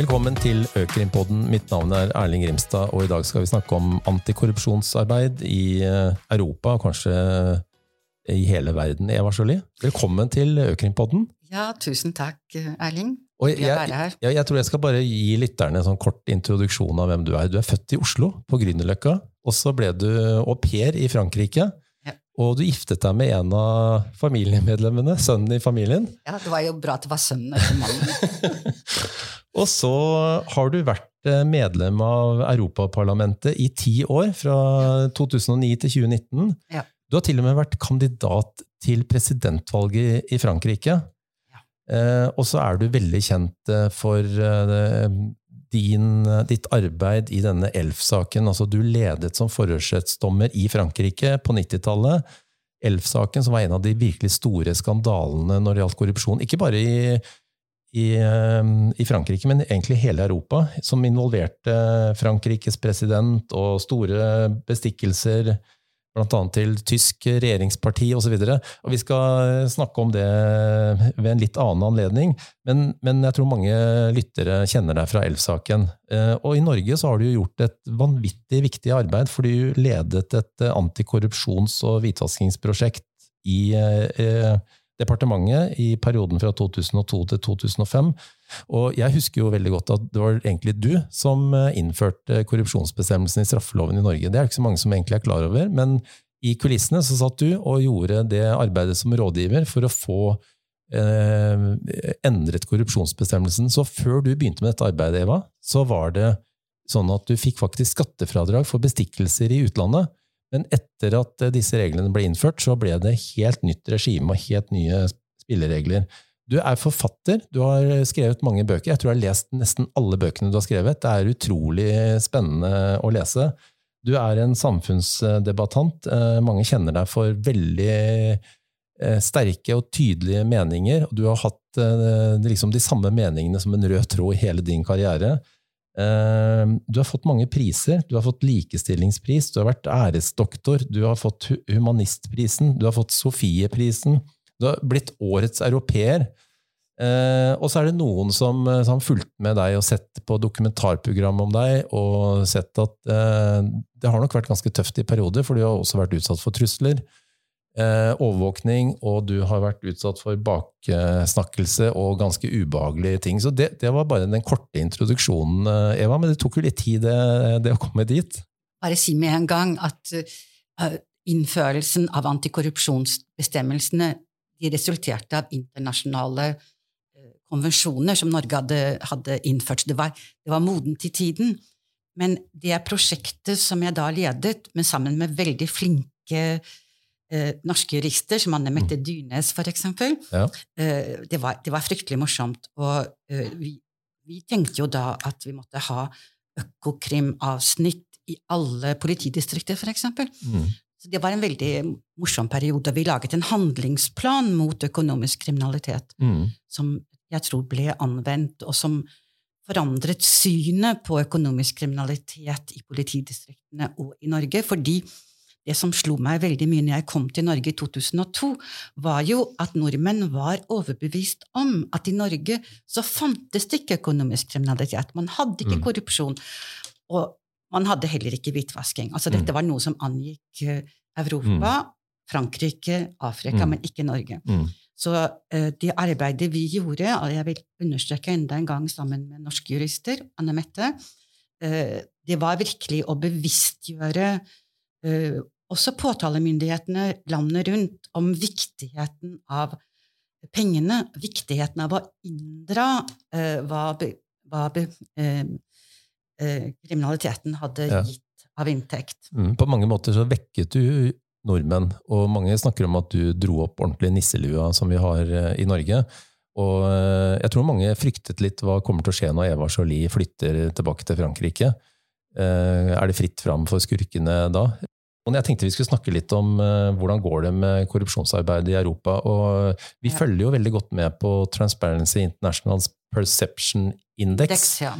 Velkommen til Økrimpodden. Mitt navn er Erling Grimstad, og i dag skal vi snakke om antikorrupsjonsarbeid i eh, Europa, og kanskje i hele verden. Eva Sjøli, velkommen til Økrimpodden. Ja, tusen takk, Erling. Og jeg, jeg, jeg, jeg, tror jeg skal bare gi lytterne en sånn kort introduksjon av hvem du er. Du er født i Oslo, på Grünerløkka, og så ble du au pair i Frankrike. Og du giftet deg med en av familiemedlemmene, sønnen i familien. Ja, det var jo bra at det var sønnen ikke mannen. og så har du vært eh, medlem av Europaparlamentet i ti år, fra 2009 til 2019. Ja. Du har til og med vært kandidat til presidentvalget i Frankrike. Ja. Eh, og så er du veldig kjent eh, for eh, din, ditt arbeid i denne Elf-saken. Altså, du ledet som forhørsrettsdommer i Frankrike på 90-tallet. Elf-saken, som var en av de virkelig store skandalene når det gjaldt korrupsjon. Ikke bare i, i, eh, i, Frankrike, men egentlig hele Europa. Som involverte Frankrikes president og store bestikkelser bl.a. til tysk regjeringsparti osv. Vi skal snakke om det ved en litt annen anledning, men, men jeg tror mange lyttere kjenner deg fra Elf-saken. Eh, og i Norge så har du gjort et vanvittig viktig arbeid, for du ledet et antikorrupsjons- og hvitvaskingsprosjekt i eh, departementet i perioden fra 2002 til 2005. Og jeg husker jo veldig godt at det var egentlig du som eh, innførte korrupsjonsbestemmelsen i straffeloven i Norge. Det er ikke så mange som egentlig er klar over, men i kulissene så satt du og gjorde det arbeidet som rådgiver for å få eh, endret korrupsjonsbestemmelsen. Så før du begynte med dette arbeidet, Eva, så var det sånn at du fikk faktisk skattefradrag for bestikkelser i utlandet. Men etter at eh, disse reglene ble innført, så ble det helt nytt regime og helt nye spilleregler. Du er forfatter, du har skrevet mange bøker. Jeg tror jeg har lest nesten alle bøkene du har skrevet. Det er utrolig spennende å lese. Du er en samfunnsdebattant. Eh, mange kjenner deg for veldig eh, sterke og tydelige meninger. Du har hatt liksom de samme meningene som en rød tråd i hele din karriere. Du har fått mange priser. Du har fått likestillingspris, du har vært æresdoktor, du har fått humanistprisen, du har fått Sofieprisen. Du har blitt årets europeer. Eh, og så er det noen som, eh, som har fulgt med deg og sett på dokumentarprogram om deg, og sett at eh, det har nok vært ganske tøft i perioder, for du har også vært utsatt for trusler, eh, overvåkning, og du har vært utsatt for baksnakkelse og ganske ubehagelige ting. Så det, det, var bare den korte introduksjonen, eh, Eva, men det tok jo litt tid, det, det å komme dit. Bare si med en gang at innførelsen av antikorrupsjonsbestemmelsene de resulterte av internasjonale eh, konvensjoner som Norge hadde, hadde innført. Det var, det var modent i tiden. Men det prosjektet som jeg da ledet, men sammen med veldig flinke eh, norske jurister, som Anne Mette mm. Dynes, for eksempel, ja. eh, det, var, det, var, fryktelig morsomt. Og eh, vi, vi, tenkte jo da at vi måtte ha Økokrim-avsnitt i alle politidistrikter, eksempel. Mm. Så det var en veldig morsom periode. Vi laget en handlingsplan mot økonomisk kriminalitet mm. som jeg tror ble anvendt, og som forandret synet på økonomisk kriminalitet i politidistriktene og i Norge. Fordi det som slo meg veldig mye når jeg kom til Norge i 2002, var jo at nordmenn var overbevist om at i Norge så fantes det ikke økonomisk kriminalitet. Man hadde ikke mm. korrupsjon. Og man hadde heller ikke hvitvasking. Altså, dette mm. var noe som angikk eh, Europa, mm. Frankrike, Afrika, men ikke Norge. Så uh, det arbeidet vi gjorde, og jeg vil understreke enda en gang sammen med norske jurister, Anne Mette, uh, det var virkelig å bevisstgjøre også påtalemyndighetene landet rundt om viktigheten av pengene, viktigheten av å inndra hva, hva eh, kriminaliteten hadde ja. gitt av inntekt. Mm, på mange måter så vekket du nordmenn, og mange snakker om at du dro opp ordentlig nisselua som vi har eh, i Norge. Og eh, jeg tror mange fryktet litt hva kommer til å skje når Eva Jolie flytter tilbake til Frankrike. Eh, er det fritt fram for skurkene da? Og jeg tenkte vi skulle snakke litt om hvordan går det med korrupsjonsarbeidet i Europa. Og vi ja. følger jo veldig godt med på Transparency Internationals Perception Index. Index ja.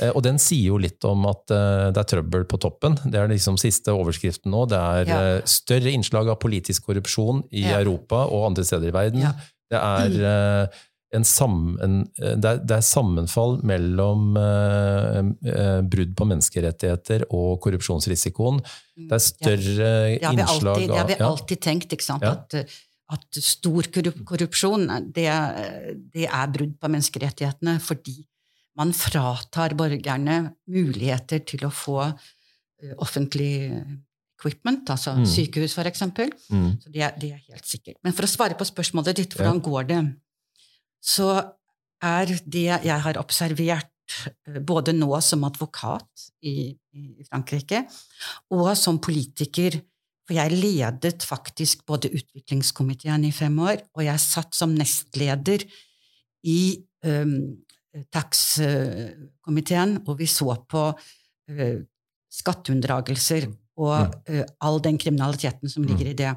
Eh, og den sier jo litt om at eh, det er trøbbel på toppen. Det er liksom siste overskriften nå. Det er ja. Eh, større innslag av politisk korrupsjon i. Europa og andre steder i verden. Det er en sam, en, det, er, det, er, sammenfall mellom eh, eh, brudd på menneskerettigheter og korrupsjonsrisikoen. Det er større det innslag av Det har vi alltid tenkt, ikke sant? Ja. At, at, stor korrupsjon det, det, er brudd på menneskerettighetene fordi man fratar borgerne muligheter til å få offentlig equipment, altså mm. sykehus f.eks. Mm. Så det, det, er helt sikkert. Men for å svare på spørsmålet ditt, hvordan ja. går det? Så er det jeg har observert eh, både nå som advokat i, i, Frankrike og som politiker. For jeg ledet faktisk både utviklingskomiteen i fem år, og jeg satt som nestleder i um, tax-komiteen, hvor vi så på uh, skatteunndragelser og uh, all den kriminaliteten som ligger i det.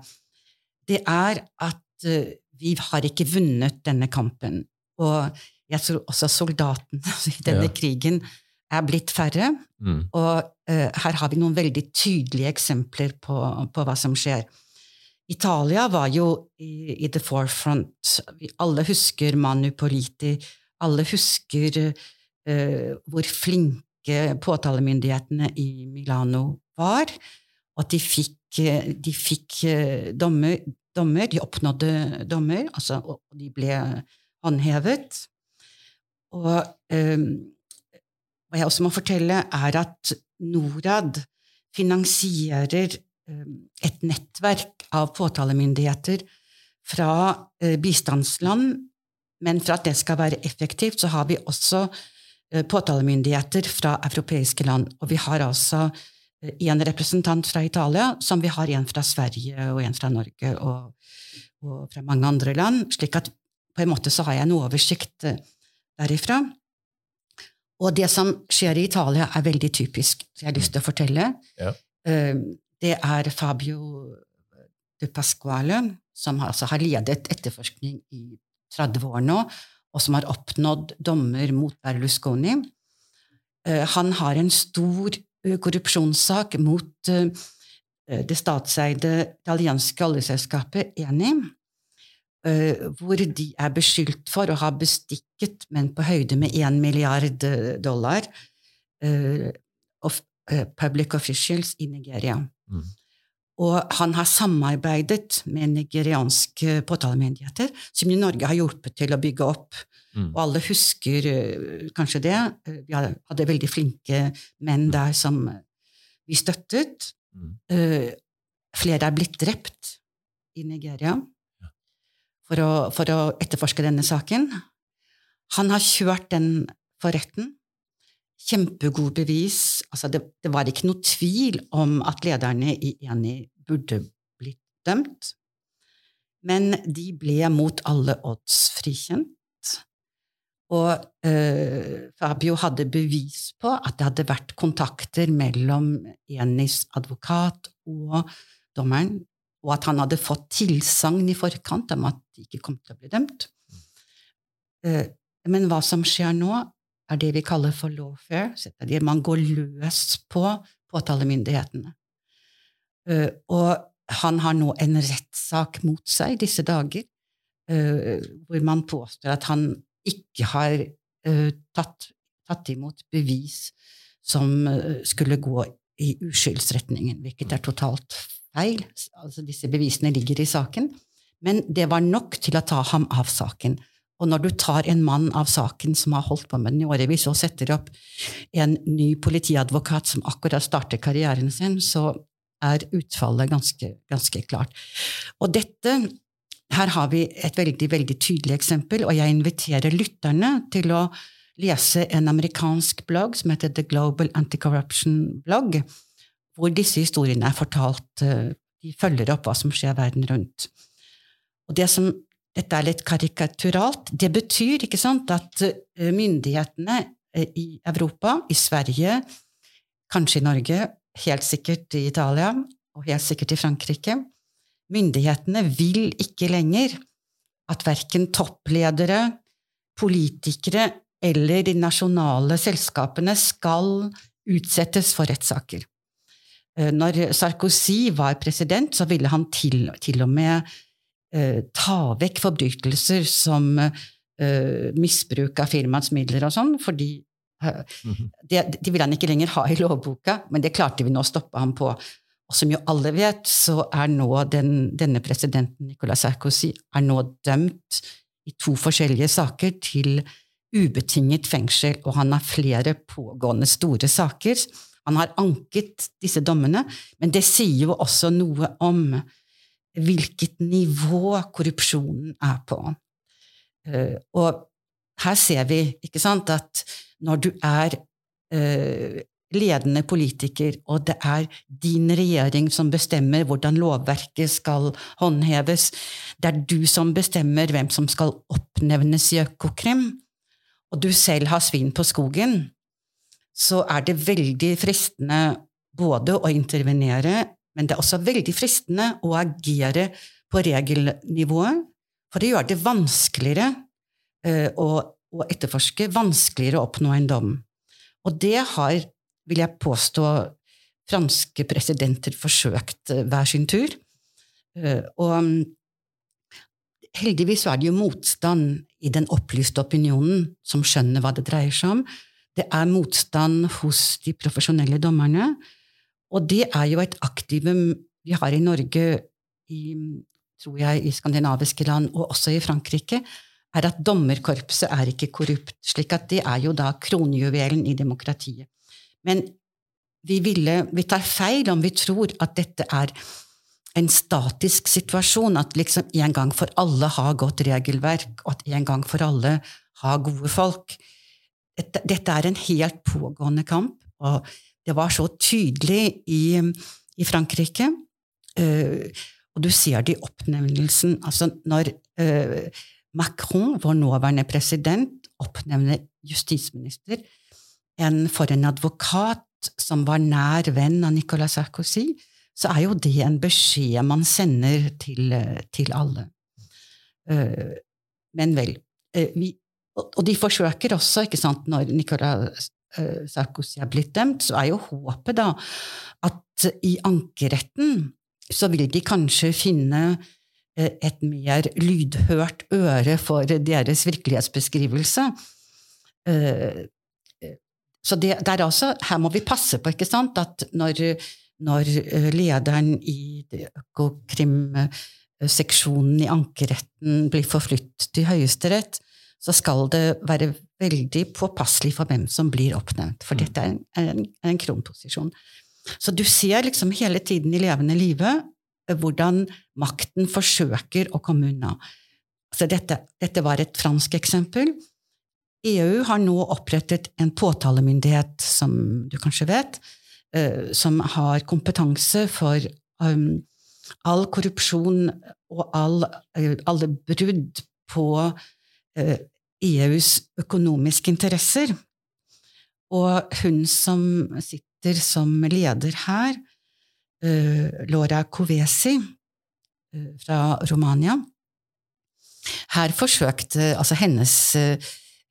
Det er at uh, vi har ikke vunnet denne kampen. Og jeg tror også soldatene i denne ja. krigen er blitt færre. Mm. Og uh, her har vi noen veldig tydelige eksempler på, på, hva som skjer. Italia var jo i, i the forefront. Vi alle husker Manu Politi. Alle husker uh, hvor flinke påtalemyndighetene i Milano var. Og at de fikk, de fikk dommer, dommer, de oppnådde dommer, altså, og de ble håndhevet. Og eh, hva jeg også må fortelle, er at Norad finansierer eh, et nettverk av påtalemyndigheter fra eh, bistandsland, men for at det skal være effektivt, så har vi også uh, påtalemyndigheter fra europeiske land. Og vi har altså en representant fra Italia, som vi har en fra Sverige og en fra Norge og, og, fra mange andre land. slik at på en måte så har jeg en oversikt eh, derifra. Og det som skjer i Italia, er veldig typisk, så jeg har lyst til å fortelle. Ja. Eh, det er Fabio de Pasquale, som altså har ledet etterforskning i 30 år nå, og som har oppnådd dommer mot Berlusconi. Eh, han har en stor Eh, korrupsjonssak mot eh, det statseide italienske oljeselskapet Eni, eh, hvor de er beskyldt for å ha bestikket, men på høyde med én milliard dollar, public officials i Nigeria. Mm. Og han har samarbeidet med nigerianske påtalemyndigheter, som i Norge har hjulpet til å bygge opp Mm. Og alle husker uh, kanskje det. Uh, vi hadde veldig flinke menn mm. der som vi støttet. Mm. Uh, flere er blitt drept i Nigeria ja. for, å, for, å, etterforske denne saken. Han har kjørt den for retten. Kjempegod bevis. Altså det, det, var ikke noe tvil om at lederne i ENI burde blitt dømt. Men de ble mot alle odds frikjent. Og eh, Fabio hadde bevis på at det hadde vært kontakter mellom Enis advokat og dommeren, og at han hadde fått tilsagn i forkant om at de ikke kom til å bli dømt. Eh, men hva som skjer nå, er det vi kaller for lawfare. Man går løs på påtalemyndighetene. Eh, og han har nå en rettssak mot seg disse dager, eh, hvor man påstår at han ikke har uh, tatt, tatt, imot bevis som skulle gå i uskyldsretningen, hvilket er totalt feil. Altså, disse bevisene ligger i saken. Men det var nok til å ta ham av saken. Og når du tar en mann av saken som har holdt på med den i årevis, og setter opp en ny politiadvokat som akkurat starter karrieren sin, så er utfallet ganske, ganske klart. Og dette her har vi et veldig, veldig tydelig eksempel, og jeg inviterer lytterne til å lese en amerikansk blogg som heter The Global Anti-Corruption Blog, hvor disse historiene er fortalt. Eh, de følger opp hva som skjer verden rundt. Og det som, dette er litt karikaturalt. Det betyr ikke sant, at eh, myndighetene eh, i Europa, i Sverige, kanskje i Norge, helt sikkert i Italia og helt sikkert i Frankrike, Myndighetene vil ikke lenger at verken toppledere, politikere eller de nasjonale selskapene skal utsettes for rettssaker. Eh, når Sarkozy var president, så ville han til, til og med eh, ta vekk forbrytelser som eh, misbruk av firmaets midler og sånn, fordi uh, det, de vil han ikke lenger ha i lovboka, men det klarte vi nå å stoppe ham på. Og som jo alle vet, så er nå den, denne presidenten, Nicolas Sarkozy, er nå dømt i to forskjellige saker til ubetinget fengsel, og han har flere pågående store saker. Han har anket disse dommene, men det sier jo også noe om hvilket nivå korrupsjonen er på. Eh, og her ser vi ikke sant, at når du er eh, ledende politiker, og det er din regjering som bestemmer hvordan lovverket skal håndheves, det er du som bestemmer hvem som skal oppnevnes i Økokrim, og du selv har svin på skogen, så er det veldig fristende både å intervenere, men det er også veldig fristende å agere på regelnivået for det gjør det vanskeligere uh, å, etterforske, vanskeligere å oppnå en dom. Og det har, vil jeg påstå, franske presidenter forsøkt uh, hver sin tur. Uh, og um, heldigvis er det jo motstand i den opplyste opinionen som skjønner hva det dreier seg om. Det er motstand hos de profesjonelle dommerne. Og det er jo et aktivum vi har i Norge, i, tror jeg, i skandinaviske land og også i Frankrike, er at dommerkorpset er ikke korrupt. slik at det er jo da kronjuvelen i demokratiet. Men vi, ville, vi tar feil om vi tror at dette er en statisk situasjon, at liksom en gang for alle har godt regelverk, og at en gang for alle har gode folk. Dette, dette er en helt pågående kamp, og det var så tydelig i, i Frankrike. Uh, og du ser det i oppnevnelsen. Altså når uh, Macron, vår nåværende president, oppnevner justisminister en, for en advokat som var nær venn av Nicolas Sarkozy, så er jo det en beskjed man sender til, til alle. Uh, men vel. vi og de forsøker også, ikke sant, når Nicolas eh, Sarkozy er blitt dømt, så er jo håpet da at i ankeretten så vil de kanskje finne eh, et mer lydhørt øre for deres virkelighetsbeskrivelse. Eh, så det, det er altså her må vi passe på ikke sant, at når, når lederen i Økokrim-seksjonen i ankeretten blir forflyttet til Høyesterett, så skal det være veldig påpasselig for hvem som blir oppnevnt. For mm. dette er en, en, en kronposisjon. Så du ser liksom hele tiden i levende livet eh, hvordan makten forsøker å komme unna. Så dette, dette var et fransk eksempel. EU har nå opprettet en påtalemyndighet, som du kanskje vet, uh, som har kompetanse for um, all korrupsjon og all, uh, alle brudd på EUs eh, e økonomiske interesser. Og hun som sitter som leder her, eh, Laura Covesi eh, fra Romania Her forsøkte altså hennes,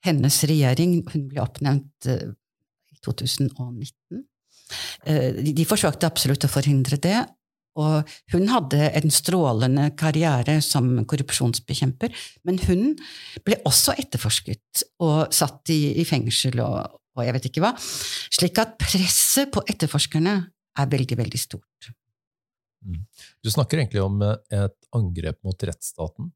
hennes regjering Hun ble oppnevnt i 2019. De forsøkte absolutt å forhindre det, og hun hadde en strålende karriere som korrupsjonsbekjemper, men hun ble også etterforsket og satt i, i fengsel og, og, jeg vet ikke hva. Slik at presset på etterforskerne er veldig, veldig stort. Mm. Du snakker egentlig om et angrep mot rettsstaten.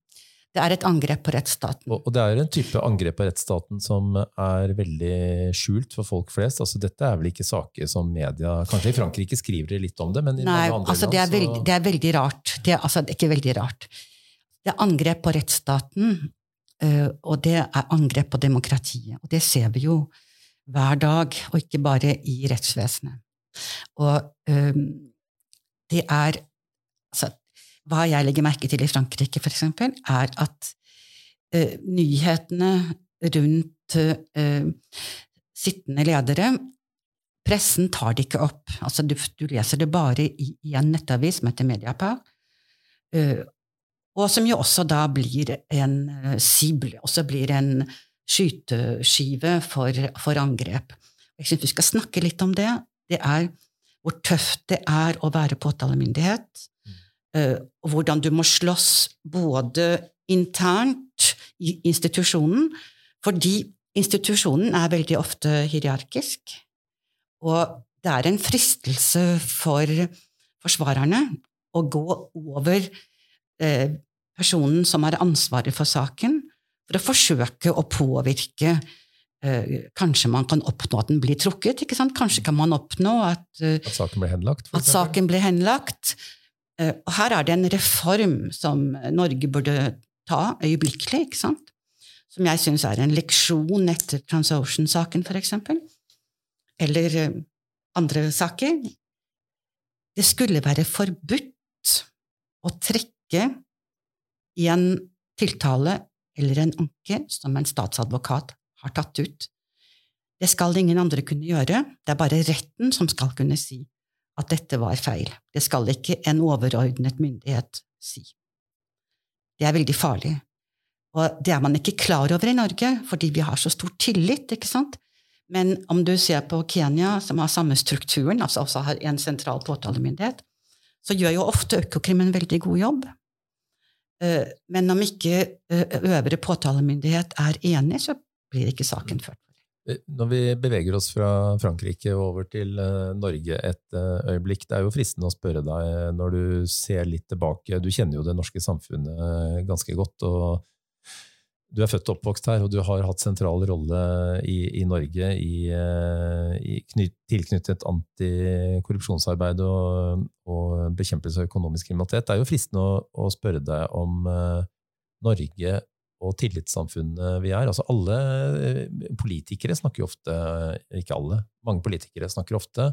Det er et angrep på rettsstaten. Og, og det er en type angrep på rettsstaten som er veldig skjult for folk flest. Altså, dette er vel ikke saker som media Kanskje i Frankrike skriver de litt om det, men i Nei, andre altså, land det er, veldig, det er veldig rart. Det er, altså, det er ikke veldig rart. Det er angrep på rettsstaten, øh, og det er angrep på demokratiet. Og det ser vi jo hver dag, og ikke bare i rettsvesenet. Og um, det er altså, hva jeg legger merke til i Frankrike, eksempel, er at uh, nyhetene rundt uh, sittende ledere Pressen tar det ikke opp. Altså, du, du leser det bare i, i, en nettavis som heter Mediapar. Uh, og som jo også da blir en sible, også blir en skyteskive for, for angrep. Jeg syns vi skal snakke litt om det. Det er hvor tøft det er å være påtalemyndighet. Og hvordan du må slåss både internt i institusjonen, fordi institusjonen er veldig ofte hierarkisk. Og det er en fristelse for forsvarerne å gå over eh, personen som har ansvaret for saken, for å forsøke å påvirke eh, Kanskje man kan oppnå at den blir trukket. Kanskje kan man oppnå at, eh, at saken blir henlagt. At saken blir henlagt. Eh, og her er det en reform som Norge burde ta øyeblikkelig, ikke sant? som jeg syns er en leksjon etter Transocean-saken, eksempel. Eller eh, andre saker. Det skulle være forbudt å trekke i en tiltale eller en anke som en statsadvokat har tatt ut. Det skal ingen andre kunne gjøre, det er bare retten som skal kunne si at dette var feil. Det skal ikke en overordnet myndighet si. Det er veldig farlig. Og det er man ikke klar over i Norge, fordi vi har så stor tillit, ikke sant? Men om du ser på Kenya, som har samme strukturen, altså også har en sentral påtalemyndighet, så gjør jo ofte Økokrim en veldig god jobb. Eh, men om ikke eh, øvre påtalemyndighet er enig, så blir ikke saken ført. Eh, når vi beveger oss fra Frankrike over til Norge et øyeblikk, det er jo fristende å spørre deg når du ser litt tilbake, du kjenner jo det norske samfunnet ganske godt. og du er født og oppvokst her, og du har hatt sentral rolle i, i Norge i, eh, i knyt, tilknyttet antikorrupsjonsarbeid og, og, bekjempelse av økonomisk kriminalitet. Det er jo fristende å, å spørre deg om Norge og tillitssamfunnet vi er. Altså alle uh, politikere snakker jo ofte, ikke alle, mange politikere snakker ofte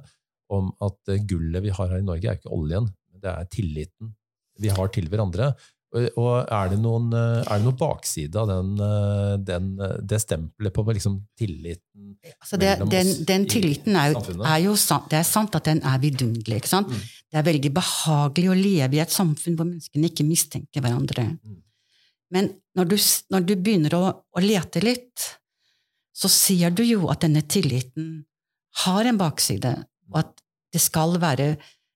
om at gullet vi har her i Norge, er ikke oljen, det er tilliten vi har til hverandre. Og er det noen, eh, er det noen bakside av den, eh, den, det stempelet på liksom tilliten altså det, den, den, tilliten er jo, er jo sant, Det er sant at den er vidunderlig. Mm. Det er veldig behagelig å leve i et samfunn hvor menneskene ikke mistenker hverandre. Mm. Men når du, når du begynner å, å, lete litt, så ser du jo at denne tilliten har en bakside, og at det skal være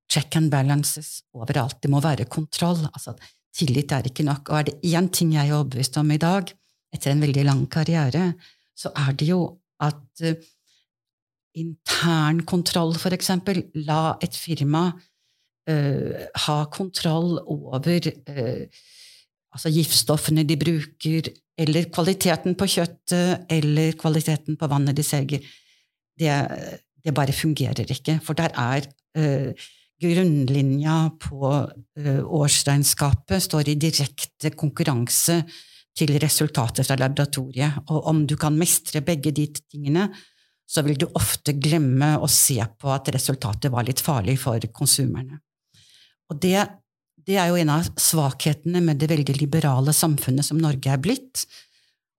check and balances overalt. Det må være kontroll. altså tillit er ikke nok. Og er det én ting jeg er overbevist om i dag, etter en veldig lang karriere, så er det jo at uh, intern kontroll, for eksempel, la et firma uh, ha kontroll over uh, altså giftstoffene de bruker, eller kvaliteten på kjøttet, eller kvaliteten på vannet de selger. Det, det bare fungerer ikke, for der er grunnlinja på eh, årsregnskapet står i direkte konkurranse til resultatet fra laboratoriet. Og om du kan mestre begge de tingene, så vil du ofte glemme å se på at resultatet var litt farlig for konsumerne. Og det, det er jo en av svakhetene med det veldig liberale samfunnet som Norge er blitt,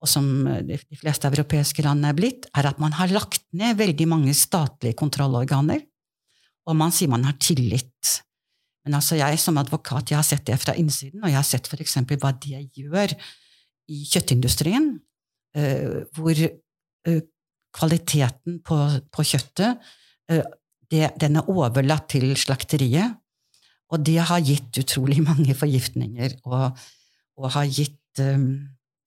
og som de fleste europeiske land er blitt, er at man har lagt ned veldig mange statlige kontrollorganer og man sier man har tillit. Men altså jeg som advokat jeg har sett det fra innsiden, og jeg har sett f.eks. hva de gjør i kjøttindustrien, uh, hvor uh, kvaliteten på, kjøttet den er overlatt til slakteriet. Og det har gitt utrolig mange forgiftninger og, og har gitt um,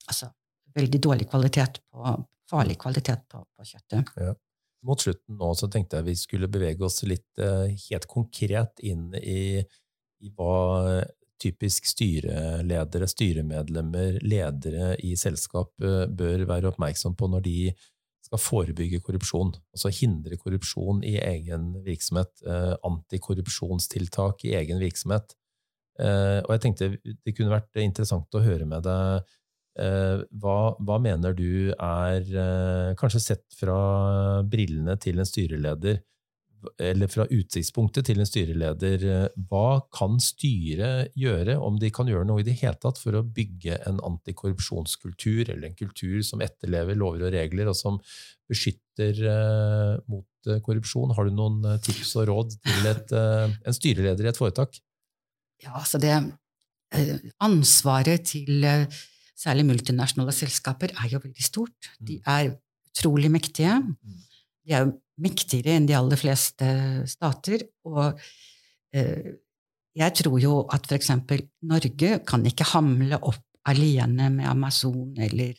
altså, veldig dårlig kvalitet på, farlig kvalitet på, på kjøttet. Ja mot slutten nå så tenkte jeg vi skulle bevege oss litt uh, helt konkret inn i, i, hva typisk styreledere, styremedlemmer, ledere i selskap uh, bør være oppmerksom på når de skal forebygge korrupsjon. Altså hindre korrupsjon i egen virksomhet. Uh, antikorrupsjonstiltak i egen virksomhet. og jeg tenkte det kunne vært interessant å høre med deg Eh, hva, hva, mener du er, eh, kanskje sett fra brillene til en styreleder, eller fra utsiktspunktet til en styreleder, eh, hva kan styret gjøre, om de kan gjøre noe i det hele tatt, for å bygge en antikorrupsjonskultur, eller en kultur som etterlever lover og regler, og som beskytter mot korrupsjon? Har du noen tips og råd til et, en styreleder i et foretak? Ja, altså det ansvaret til særlig multinasjonale selskaper, er jo veldig stort. De mm. er utrolig mektige. Mm. De er jo mektigere enn de aller fleste stater. Og eh, jeg tror jo at f.eks. Norge kan ikke hamle opp alene med Amazon eller,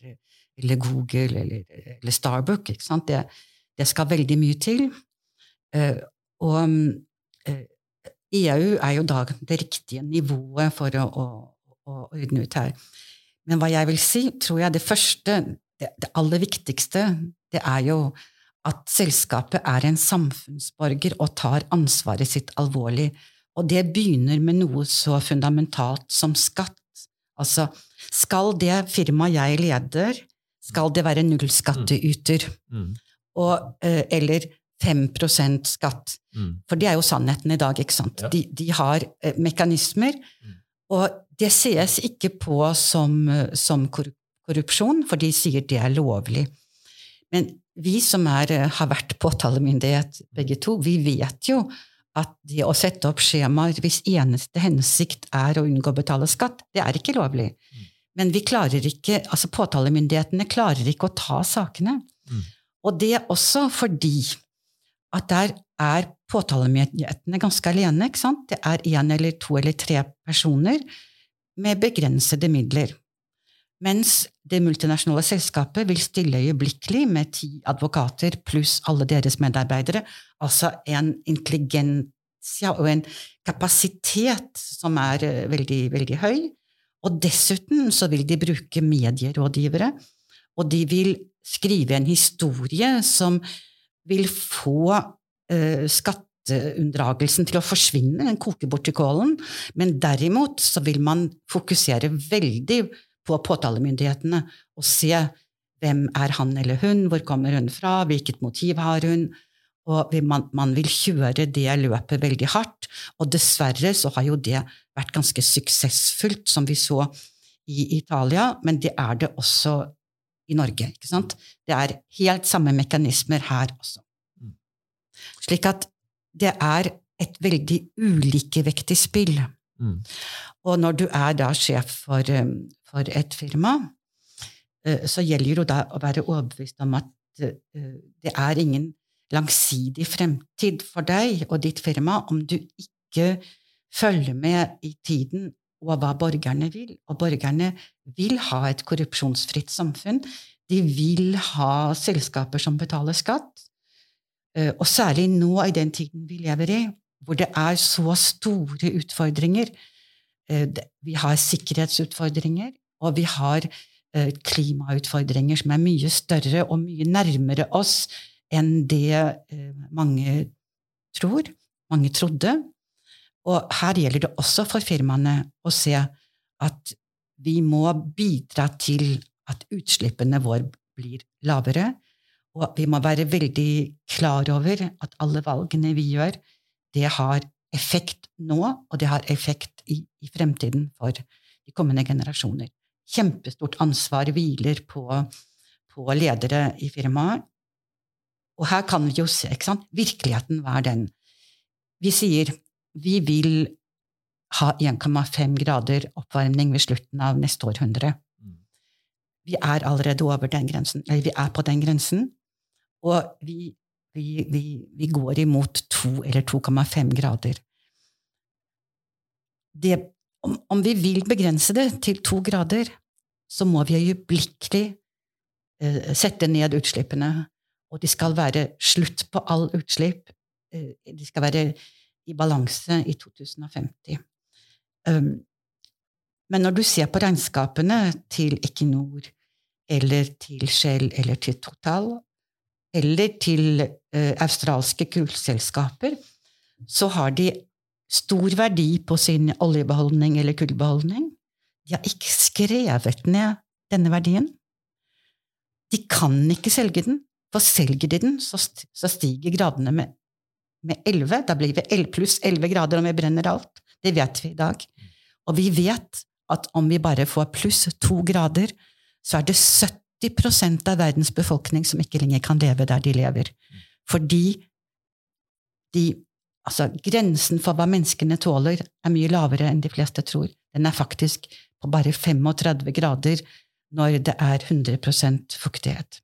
eller Google eller, eller Starbuck. Det, det, skal veldig mye til. Eh, og eh, EU er jo da det riktige nivået for å, å, å, ordne ut her. Men hva jeg vil si, tror jeg det første, det, det aller viktigste, det er jo at selskapet er en samfunnsborger og tar ansvaret sitt alvorlig. Og det begynner med noe så fundamentalt som skatt. Altså, skal det firmaet jeg leder, skal det være nullskatteyter? Mm. mm. Og, eh, eller 5 skatt. Mm. For det er jo sannheten i dag. ikke sant? Ja. De, de, har eh, mekanismer. Mm. Og det ses ikke på som, eh, som korrupsjon, for de sier det er lovlig. Men vi som er, eh, har vært påtalemyndighet begge to, vi vet jo at det å sette opp skjemaer hvis eneste hensikt er å unngå å betale skatt, det er ikke lovlig. Mm. Men vi klarer ikke, altså påtalemyndighetene klarer ikke å ta sakene. Mm. Og det er også fordi at der er påtalemyndighetene ganske alene. ikke sant? Det er én eller to eller tre personer med begrensede midler. Mens det multinasjonale selskapet vil stille øyeblikkelig med ti advokater pluss alle deres medarbeidere, altså en intelligensia og en kapasitet som er eh, veldig, veldig høy. Og dessuten så vil de bruke medierådgivere, og de vil skrive en historie som vil få uh, skatteunndragelsen til å forsvinne, den koker bort i kålen, men derimot så vil man fokusere veldig påtalemyndighetene og se hvem er han eller hun, hvor kommer hun fra, hvilket motiv har hun? Og man, man, vil kjøre det løpet veldig hardt. Og dessverre så har jo det vært ganske suksessfullt, som vi så i Italia, men det er det også i Norge. ikke sant? Det er helt samme mekanismer her også. Mm. Slik at det er et veldig ulikevektig spill. Mm. Og når du er da sjef for, um, for et firma, uh, så gjelder det da å være overbevist om at uh, det er ingen langsidig fremtid for deg og ditt firma om du ikke følger med i tiden og hva borgerne vil. Og borgerne vil ha et korrupsjonsfritt samfunn. De vil ha selskaper som betaler skatt. Uh, og særlig nå i den tiden vi lever i, hvor det er så store utfordringer. Eh, vi har sikkerhetsutfordringer, og vi har eh, klimautfordringer som er mye større og mye nærmere oss enn det eh, mange tror, mange trodde. Og her gjelder det også for firmaene å se at vi må bidra til at utslippene våre blir lavere. Og vi må være veldig klar over at alle valgene vi gjør, det har effekt nå, og det har effekt i, i fremtiden for de kommende generasjoner. Kjempestort ansvar hviler på, på ledere i firmaet. Og her kan vi jo se ikke sant? Virkeligheten hva er den? Vi sier vi vil ha 1,5 grader oppvarming ved slutten av neste århundre. Mm. Vi er allerede over den grensen, eller vi er på den grensen. Og vi vi, vi, vi går imot 2 eller 2,5 grader. Det, om, om, vi vil begrense det til to grader, så må vi øyeblikkelig eh, sette ned utslippene. Og det skal være slutt på all utslipp. Eh, de skal være i balanse i 2050. Um, men når du ser på regnskapene til Equinor eller til Shell eller til Total, eller til eh, australske kullselskaper, så har de stor verdi på sin oljebeholdning eller kullbeholdning. De har ikke skrevet ned denne verdien. De kan ikke selge den, for selger de den, så, stiger gradene med, med 11. Da blir vi pluss 11 grader om vi brenner alt. Det vet vi i dag. Og vi vet at om vi bare får pluss to grader, så er det 70 80% av verdens befolkning som ikke lenger kan leve der de lever. Fordi de, altså, grensen for hva menneskene tåler, er mye lavere enn de fleste tror. Den er faktisk på bare 35 grader når det er 100% fuktighet.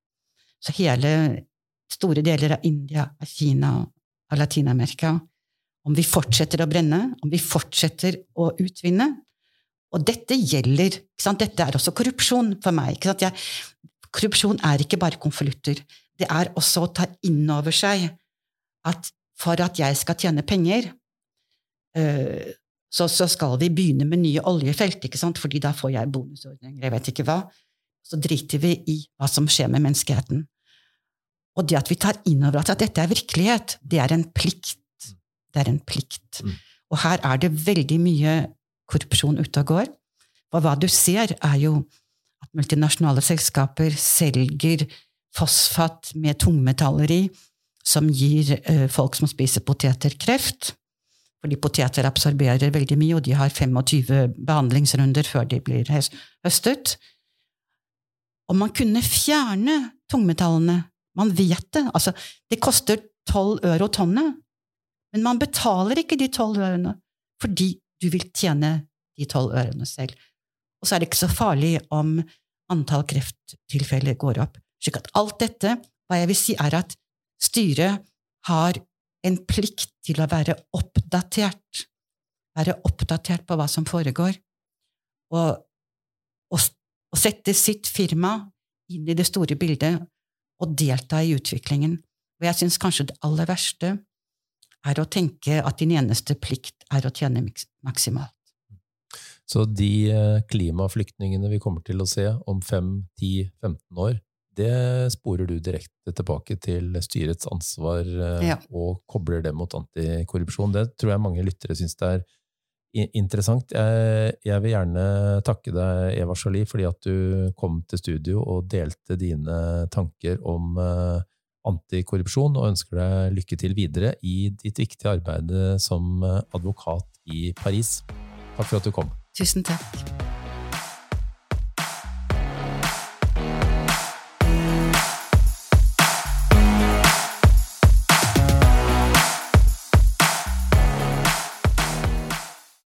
Så hele store deler av India, av Kina, og Latin-Amerika Om vi fortsetter å brenne, om vi fortsetter å utvinne, Og dette gjelder ikke sant? Dette er også korrupsjon for meg. Ikke sant? Jeg, korrupsjon er ikke bare konvolutter. Det er også å ta inn over seg at for at jeg skal tjene penger, uh, så, så, skal vi begynne med nye oljefelt, ikke sant? fordi da får jeg bonusordninger, jeg vet ikke hva. Så driter vi i hva som skjer med menneskeheten. Og det at vi tar inn over oss at dette er virkelighet, det er en plikt. Det er en plikt. Mm. Og her er det veldig mye korrupsjon ute og går. Og hva du ser, er jo multinasjonale selskaper selger fosfat med tungmetaller i, som gir uh, folk som spiser poteter, kreft. Fordi poteter absorberer veldig mye, og de har 25 behandlingsrunder før de blir høstet. Og man kunne fjerne tungmetallene. Man vet det. Altså, det koster 12 øre tonnet, men man betaler ikke de 12 ørene fordi du vil tjene de 12 ørene selv. Og så er det ikke så farlig om antall krefttilfeller går opp. Slik at alt dette, hva jeg vil si, er at styret har en plikt til å være oppdatert. Være oppdatert på hva som foregår. Og, og, og sette sitt firma inn i det store bildet og delta i utviklingen. Og jeg syns kanskje det aller verste er å tenke at din eneste plikt er å tjene maksimalt. Så de eh, klimaflyktningene vi kommer til å se om 5-10-15 år, det sporer du direkte tilbake til styrets ansvar eh, ja. og kobler det mot antikorrupsjon. Det tror jeg mange lyttere syns det er interessant. Jeg, jeg, vil gjerne takke deg, Eva Jolie, fordi at du kom til studio og delte dine tanker om uh, antikorrupsjon, og ønsker deg lykke til videre i ditt viktige arbeid som advokat i Paris. Takk for at du kom. Tusen takk.